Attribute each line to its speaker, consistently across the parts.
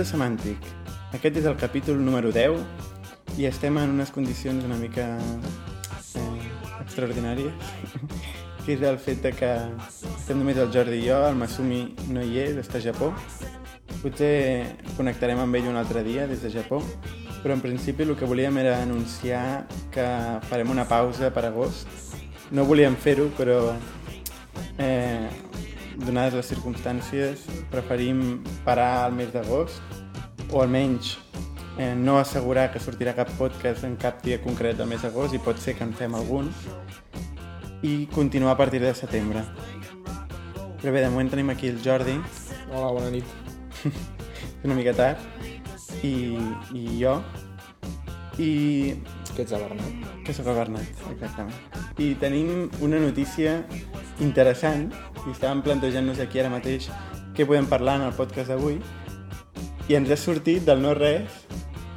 Speaker 1: de Semàntic. Aquest és el capítol número 10 i estem en unes condicions una mica eh, extraordinàries, que és el fet de que estem només el Jordi i jo, el Masumi no hi és, està a Japó. Potser connectarem amb ell un altre dia des de Japó, però en principi el que volíem era anunciar que farem una pausa per agost. No volíem fer-ho, però eh, donades les circumstàncies, preferim parar al mes d'agost, o almenys eh, no assegurar que sortirà cap podcast en cap dia concret del mes d'agost, i pot ser que en fem algun, i continuar a partir de setembre. Però bé, de moment tenim aquí el Jordi,
Speaker 2: Hola, bona nit.
Speaker 1: una mica tard, i, i jo, i
Speaker 2: Que ets el Bernat?
Speaker 1: que sóc el Bernat, exactament. I tenim una notícia interessant, i estàvem plantejant-nos aquí ara mateix què podem parlar en el podcast d'avui, i ens ha sortit del no res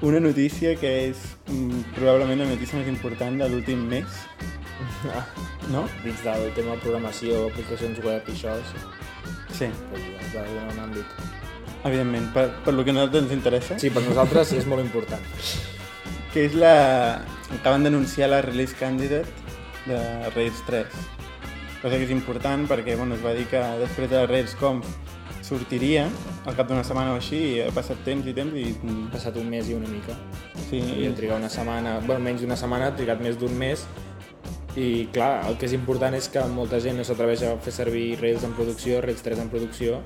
Speaker 1: una notícia que és mm, probablement la notícia més important de l'últim mes, no?
Speaker 2: dins del tema programació, aplicacions web i això, sí.
Speaker 1: Sí,
Speaker 2: donar un àmbit.
Speaker 1: evidentment, per, per lo que a nosaltres ens interessa,
Speaker 2: Sí, per nosaltres és molt important.
Speaker 1: que és la... acaben d'anunciar la release candidate de Rails 3. Cosa que és important perquè bueno, es va dir que després de la Rails Conf sortiria al cap d'una setmana o així i ha passat temps i temps i... mm,
Speaker 2: Ha passat un mes i una mica.
Speaker 1: Sí,
Speaker 2: Havia trigat una setmana, bueno, menys d'una setmana, ha trigat més d'un mes. I clar, el que és important és que molta gent no s'atreveix a fer servir Rails en producció, Rails 3 en producció,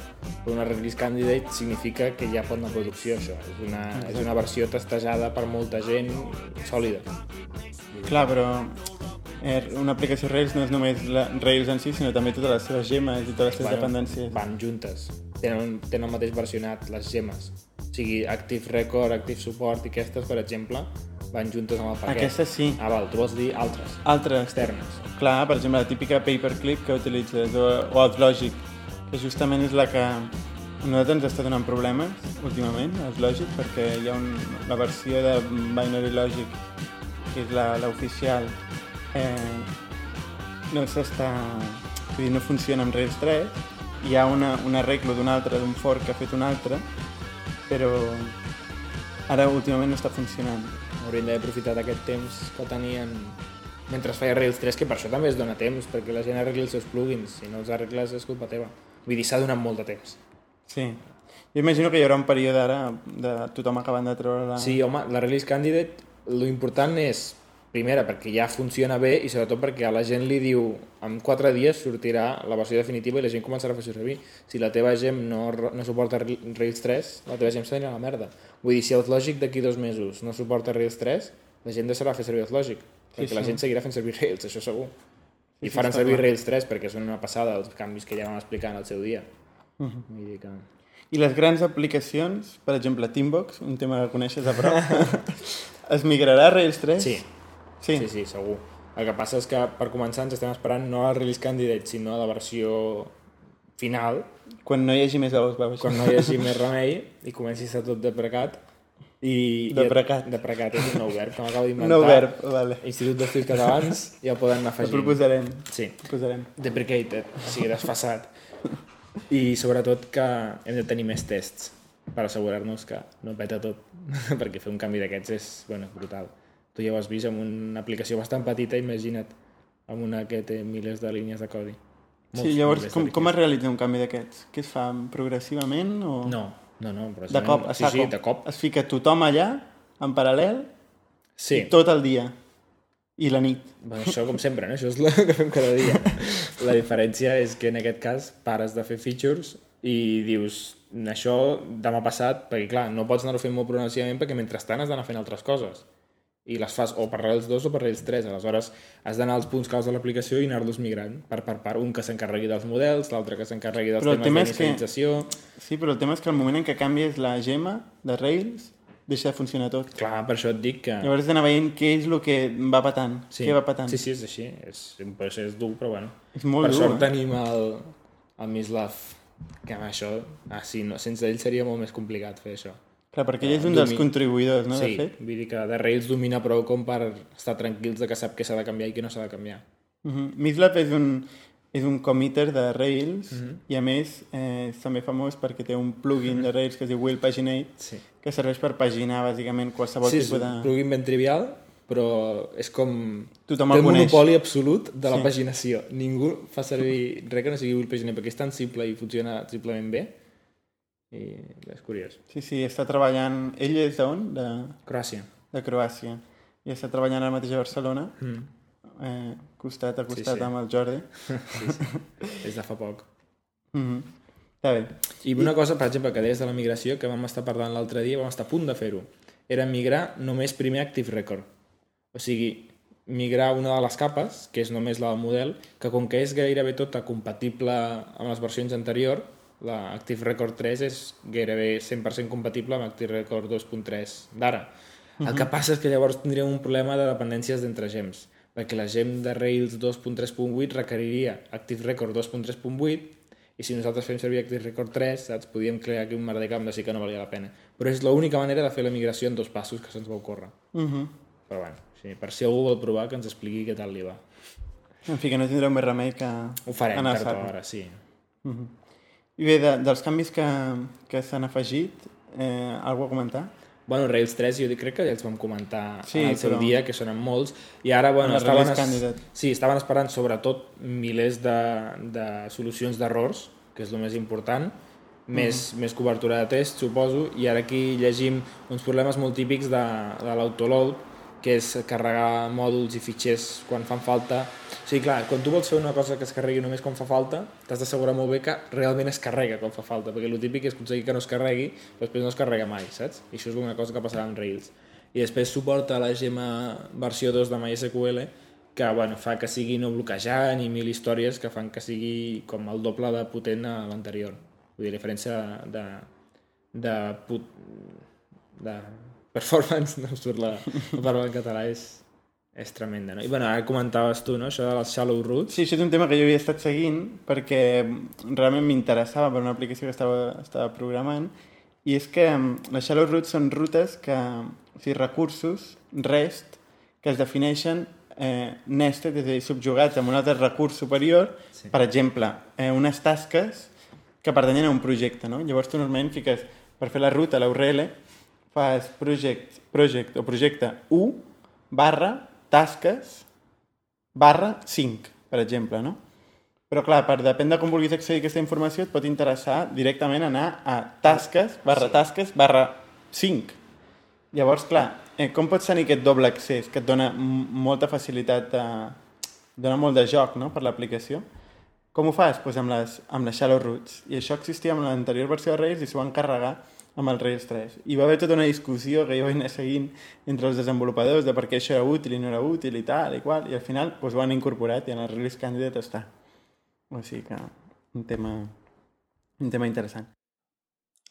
Speaker 2: però una release candidate significa que ja pot anar a producció, això. És una, és una versió testejada per molta gent sòlida.
Speaker 1: Clar, però eh, una aplicació Rails no és només la Rails en si, sinó també totes les seves gemes i totes les seves dependències.
Speaker 2: Van juntes. Tenen, tenen el mateix versionat, les gemes. O sigui, Active Record, Active Support i aquestes, per exemple, van juntes amb el paquet.
Speaker 1: Aquestes sí.
Speaker 2: Ah, val, tu vols dir altres,
Speaker 1: Altres,
Speaker 2: externes.
Speaker 1: Clar, per exemple, la típica paperclip que utilitzes, o, o Outlogic, que justament és la que a nosaltres ens està donant problemes últimament, Outlogic, perquè hi ha un, la versió de Binary Logic, que és la- l'oficial, eh, no s'està... Vull dir, no funciona amb Rails 3, hi ha una, un arreglo d'un altre, d'un fork que ha fet un altre, però ara últimament no està funcionant.
Speaker 2: Haurien d'haver aprofitat aquest temps que tenien mentre es feia Rails 3, que per això també es dona temps, perquè la gent arregli els seus plugins, si no els arregles és culpa teva. Vull dir, s'ha donat molt de temps.
Speaker 1: Sí. Jo imagino que hi haurà un període ara de tothom acabant de treure la...
Speaker 2: Sí, home, la Release Candidate, lo important és, primera, perquè ja funciona bé i sobretot perquè a la gent li diu en 4 dies sortirà la versió definitiva i la gent començarà a fer servir. Si la teva gem no, no suporta Rails 3, la teva gem s'anirà a la merda. Vull dir, si Outlogic d'aquí dos mesos no suporta Rails 3, la gent deixarà de fer servir Outlogic, perquè
Speaker 1: sí.
Speaker 2: la gent seguirà fent servir Rails, això segur. I
Speaker 1: sí,
Speaker 2: faran servir
Speaker 1: clar.
Speaker 2: Rails 3 perquè són una passada els canvis que ja vam explicar en el seu dia.
Speaker 1: Mhm.
Speaker 2: Vull dir que...
Speaker 1: I les grans aplicacions, per exemple, Teambox, un tema que coneixes a prop, es migrarà a Rails 3?
Speaker 2: Sí,
Speaker 1: Sí.
Speaker 2: Sí, sí, segur. El que passa és que per començar ens estem esperant no a la release candidate, sinó a la versió final,
Speaker 1: Quan no hi hagi més ous, va,
Speaker 2: quan no hi hagi més remei i comenci a estar tot deprecat. I,
Speaker 1: Deprecat.
Speaker 2: I, deprecat, és un nou verb que m'acabo d'inventar.
Speaker 1: Nou verb, vale.
Speaker 2: Institut d'Estudis Catalans ja ho poden anar afegint.
Speaker 1: proposarem.
Speaker 2: Sí,
Speaker 1: Ho posarem.
Speaker 2: deprecated, o sigui, desfassat. I sobretot que hem de tenir més tests per assegurar-nos que no peta tot, perquè fer un canvi d'aquests és, bueno, brutal. Tu ja ho has vist amb una aplicació bastant petita, imagina't, amb una que té milers de línies de codi.
Speaker 1: Sí, llavors, com, com es realitza un canvi d'aquests? Què es fa progressivament o...
Speaker 2: No, no, no,
Speaker 1: De cop, a
Speaker 2: sí, sí, de cop.
Speaker 1: Es fica tothom allà, en paral·lel,
Speaker 2: Sí,
Speaker 1: tot el dia. I la nit.
Speaker 2: bueno, això com sempre, no? això és el que fem cada dia. La diferència és que en aquest cas pares de fer features i dius, això demà passat, perquè clar, no pots anar-ho fent molt progressivament perquè mentrestant has d'anar fent altres coses i les fas o per Rails 2 o per Rails 3 aleshores has d'anar als punts claus de l'aplicació i anar-los migrant part per part, un que s'encarregui dels models l'altre que s'encarregui dels
Speaker 1: Però el tema
Speaker 2: temes
Speaker 1: és que-
Speaker 2: d'inicialització
Speaker 1: Sí, però el tema és que al moment en què canvies la gema de Rails, deixa de funcionar tot.
Speaker 2: clar, per això et dic que
Speaker 1: Llavors has d'anar veient què és el que va patant. Què va patant.
Speaker 2: sí, sí, és així és, un procés dur, però bueno
Speaker 1: És molt
Speaker 2: per
Speaker 1: dur,
Speaker 2: sort
Speaker 1: eh?
Speaker 2: tenim el, el Mislav que amb això, ah, sí, no, sense ell seria molt més complicat fer això
Speaker 1: Clar, perquè ell és un dels contribuïdors, no,
Speaker 2: sí,
Speaker 1: de fet?
Speaker 2: vull dir que de Rails domina prou com per estar tranquils de que sap què s'ha de canviar i què no s'ha de canviar.
Speaker 1: Uh -huh. Mislab és un, és un committer de Rails mm -hmm. i a més eh, és també famós perquè té un plugin de Rails que es diu Will Paginate
Speaker 2: Sí.
Speaker 1: que serveix per paginar bàsicament qualsevol
Speaker 2: Sí, és
Speaker 1: tipus de...
Speaker 2: un plugin ben trivial, però és com...
Speaker 1: Tothom
Speaker 2: té
Speaker 1: el coneix.
Speaker 2: monopoli absolut de la
Speaker 1: Sí.
Speaker 2: paginació. Ningú fa servir res que no sigui Will Paginet, perquè és tan simple i funciona simplement bé. I és curiós.
Speaker 1: Sí, sí, està treballant... Ell és d'on? De,
Speaker 2: Croàcia.
Speaker 1: de Croàcia. I està treballant ara mateix a Barcelona,
Speaker 2: Mm.
Speaker 1: eh, costat a costat
Speaker 2: sí.
Speaker 1: amb el Jordi.
Speaker 2: Sí, sí. Des de fa poc.
Speaker 1: Mm -hmm. Està bé.
Speaker 2: I una cosa, per exemple, que deies de la migració, que vam estar parlant l'altre dia, vam estar a punt de fer-ho, era migrar només primer Active Record. O sigui, migrar una de les capes, que és només la del model, que com que és gairebé tota compatible amb les versions anteriors, la Active Record 3 és gairebé 100% compatible amb Active Record 2.3 d'ara. El que passa és que llavors tindríem un problema de dependències d'entre gems, perquè la gem de Rails 2.3.8 requeriria Active Record 2.3.8 i si nosaltres fem servir Active Record 3, saps, podíem crear aquí un mar de camp de sí que no valia la pena. Però és l'única manera de fer la migració en dos passos que se'ns va ocórrer.
Speaker 1: Mm -hmm.
Speaker 2: Però bueno, sí, per si algú vol provar, que ens expliqui què tal li va.
Speaker 1: En fi, que no tindreu més remei que...
Speaker 2: Ho farem, tard o d'hora, sí.
Speaker 1: Mm -hmm. I bé, de, dels canvis que, que s'han afegit, eh, algú a comentar?
Speaker 2: Bueno, Rails 3 jo crec que ja els vam comentar
Speaker 1: Sí,
Speaker 2: en el seu
Speaker 1: però-
Speaker 2: dia, que són molts, i ara, bueno,
Speaker 1: En
Speaker 2: estaven,
Speaker 1: candidate.
Speaker 2: sí, estaven esperant sobretot milers de, de solucions d'errors, que és el més important, més,
Speaker 1: Mhm.
Speaker 2: més cobertura de test, suposo, i ara aquí llegim uns problemes molt típics de, de l'autoload, que és carregar mòduls i fitxers quan fan falta. O sigui, clar, quan tu vols fer una cosa que es carregui només quan fa falta, t'has d'assegurar molt bé que realment es carrega quan fa falta, perquè el típic és aconseguir que no es carregui, però després no es carrega mai, saps? I això és una cosa que passarà amb Rails. I després suporta la gema versió 2 de MySQL, que bueno, fa que sigui no bloquejant i mil històries que fan que sigui com el doble de potent a l'anterior. Vull dir, la diferència de, de, put, de performance, no em surt la, la paraula en català, és, és tremenda. No? I bueno, ara comentaves tu, no? això de les shallow roots.
Speaker 1: Sí, això és un tema que jo havia estat seguint perquè realment m'interessava per una aplicació que estava, estava programant i és que mm, les shallow roots són rutes que, o sigui, recursos, REST, que es defineixen eh, nested, és a dir, subjugats amb un altre recurs superior,
Speaker 2: Sí.
Speaker 1: per exemple, eh, unes tasques que pertanyen a un projecte, no? Llavors tu normalment fiques, per fer la ruta, la URL, fas project, project o projecte 1 barra tasques barra 5, per exemple, no? Però clar, per depèn de com vulguis accedir a aquesta informació, et pot interessar directament anar a tasques barra tasques barra 5. Llavors, clar, eh, com pots tenir aquest doble accés que et dona molta facilitat, de, dona molt de joc no? per l'aplicació? Com ho fas? Pues amb, les, amb les shallow roots. I això existia amb l'anterior versió de Rails i s'ho van carregar amb el Rails 3. I va haver tota una discussió que jo vaig anar seguint entre els desenvolupadors de per què això era útil i no era útil i tal i qual, i al final pues, ho han incorporat i en el Release Candidate està. O sigui que un tema, un tema interessant.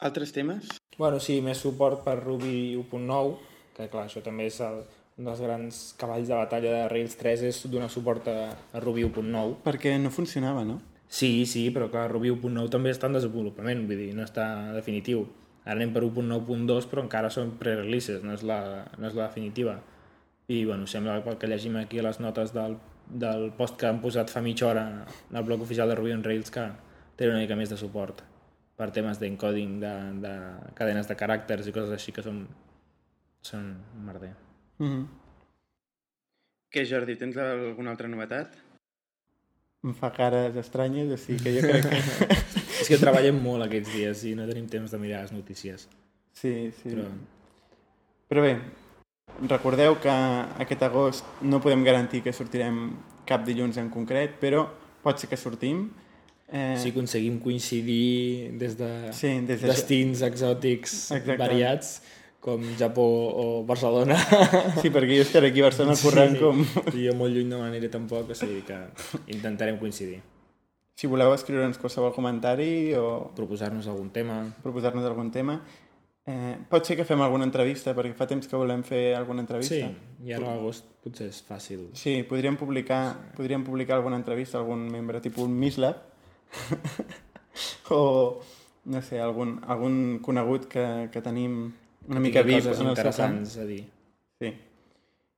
Speaker 1: Altres temes?
Speaker 2: Bueno, sí, més suport per Ruby 1.9, que clar, això també és el, un dels grans cavalls de batalla de Rails 3 és donar suport a, a Ruby 1.9.
Speaker 1: Perquè no funcionava, no?
Speaker 2: Sí, sí, però clar, Ruby 1.9 també està en desenvolupament, vull dir, no està definitiu. Ara anem per 1.9.2, però encara són pre-releases, no, és la, no és la definitiva. I, bueno, sembla pel que llegim aquí a les notes del, del post que han posat fa mitja hora al blog oficial de Ruby on Rails que té una mica més de suport per temes d'encoding, de, de cadenes de caràcters i coses així que són, són un merder.
Speaker 1: Mm -hmm. Què, Jordi, tens alguna altra novetat? Em fa cares estranyes, sigui que jo crec que...
Speaker 2: És que treballem molt aquests dies i no tenim temps de mirar les notícies.
Speaker 1: Sí, sí.
Speaker 2: Però...
Speaker 1: Però bé, recordeu que aquest agost no podem garantir que sortirem cap dilluns en concret, però pot ser que sortim. Eh,
Speaker 2: Si aconseguim coincidir des de
Speaker 1: Sí, des de-
Speaker 2: destins exòtics
Speaker 1: Exacte.
Speaker 2: variats, com Japó o Barcelona.
Speaker 1: sí, perquè jo estaré aquí a Barcelona corrent com...
Speaker 2: I jo molt lluny no m'aniré tampoc, o sigui que intentarem coincidir.
Speaker 1: Si voleu escriure'ns qualsevol comentari o
Speaker 2: Proposar-nos algun tema.
Speaker 1: proposar-nos algun tema. Eh, pot ser que fem alguna entrevista, perquè fa temps que volem fer alguna entrevista.
Speaker 2: Sí, i ara a l'agost potser és fàcil.
Speaker 1: Sí, podríem publicar, podríem publicar alguna entrevista a algun membre, tipus un Mislab, o, no sé, algun, algun conegut que, que tenim una mica vip
Speaker 2: coses
Speaker 1: en el seu camp.
Speaker 2: interessants a dir.
Speaker 1: Sí.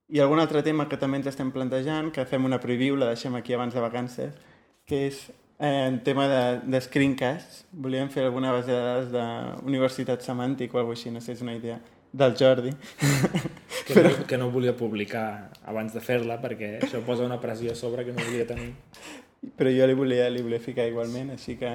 Speaker 1: I algun altre tema que també ens estem plantejant, que fem una preview, la deixem aquí abans de vacances, que és en tema de, de screencasts. Volíem fer alguna base de dades d'universitat semàntic o alguna així, no sé, és una idea del Jordi.
Speaker 2: Que, Però... no, que no volia publicar abans de fer-la perquè això posa una pressió a sobre que no volia tenir.
Speaker 1: Però jo li volia, li volia ficar igualment, així que...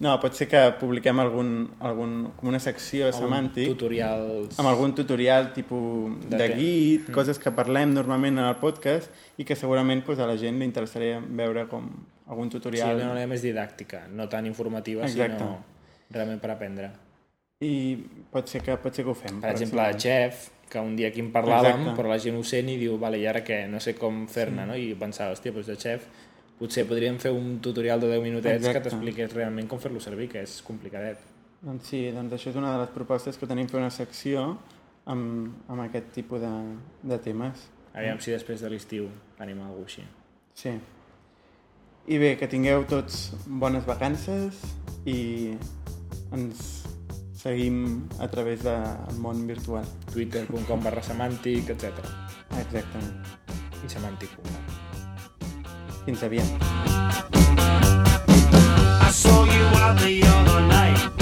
Speaker 1: No, pot ser que publiquem algun, algun, com una secció
Speaker 2: Algun
Speaker 1: semàntic
Speaker 2: tutorials...
Speaker 1: amb algun tutorial tipus
Speaker 2: De
Speaker 1: de, guit,
Speaker 2: Mm.
Speaker 1: coses que parlem normalment en el podcast i que segurament pues, a la gent li interessaria veure com algun
Speaker 2: Sí,
Speaker 1: tutorial.
Speaker 2: d'una manera més didàctica, no tan informativa,
Speaker 1: Exacte.
Speaker 2: sinó realment per aprendre.
Speaker 1: I pot ser que, pot ser que ho fem.
Speaker 2: Per exemple,
Speaker 1: pròximament.
Speaker 2: Chef, que un dia aquí en parlàvem,
Speaker 1: Exacte.
Speaker 2: però la gent ho sent i diu, vale, i ara què? No sé com fer-ne, no? I pensava, hòstia, doncs de Chef potser podríem fer un tutorial de 10 minutets
Speaker 1: Exacte.
Speaker 2: que t'expliqués realment com fer-lo servir, que és complicadet.
Speaker 1: Doncs sí, doncs això és una de les propostes que tenim fer una secció amb, amb aquest tipus de, de temes.
Speaker 2: Aviam si després de l'estiu tenim alguna cosa així.
Speaker 1: Sí. I bé, que tingueu tots bones vacances i ens seguim a través del món virtual.
Speaker 2: twitter.com barra semàntic, etc.
Speaker 1: Exactament.
Speaker 2: I semàntic.com.
Speaker 1: Piensa bien.
Speaker 3: I saw you out the other night.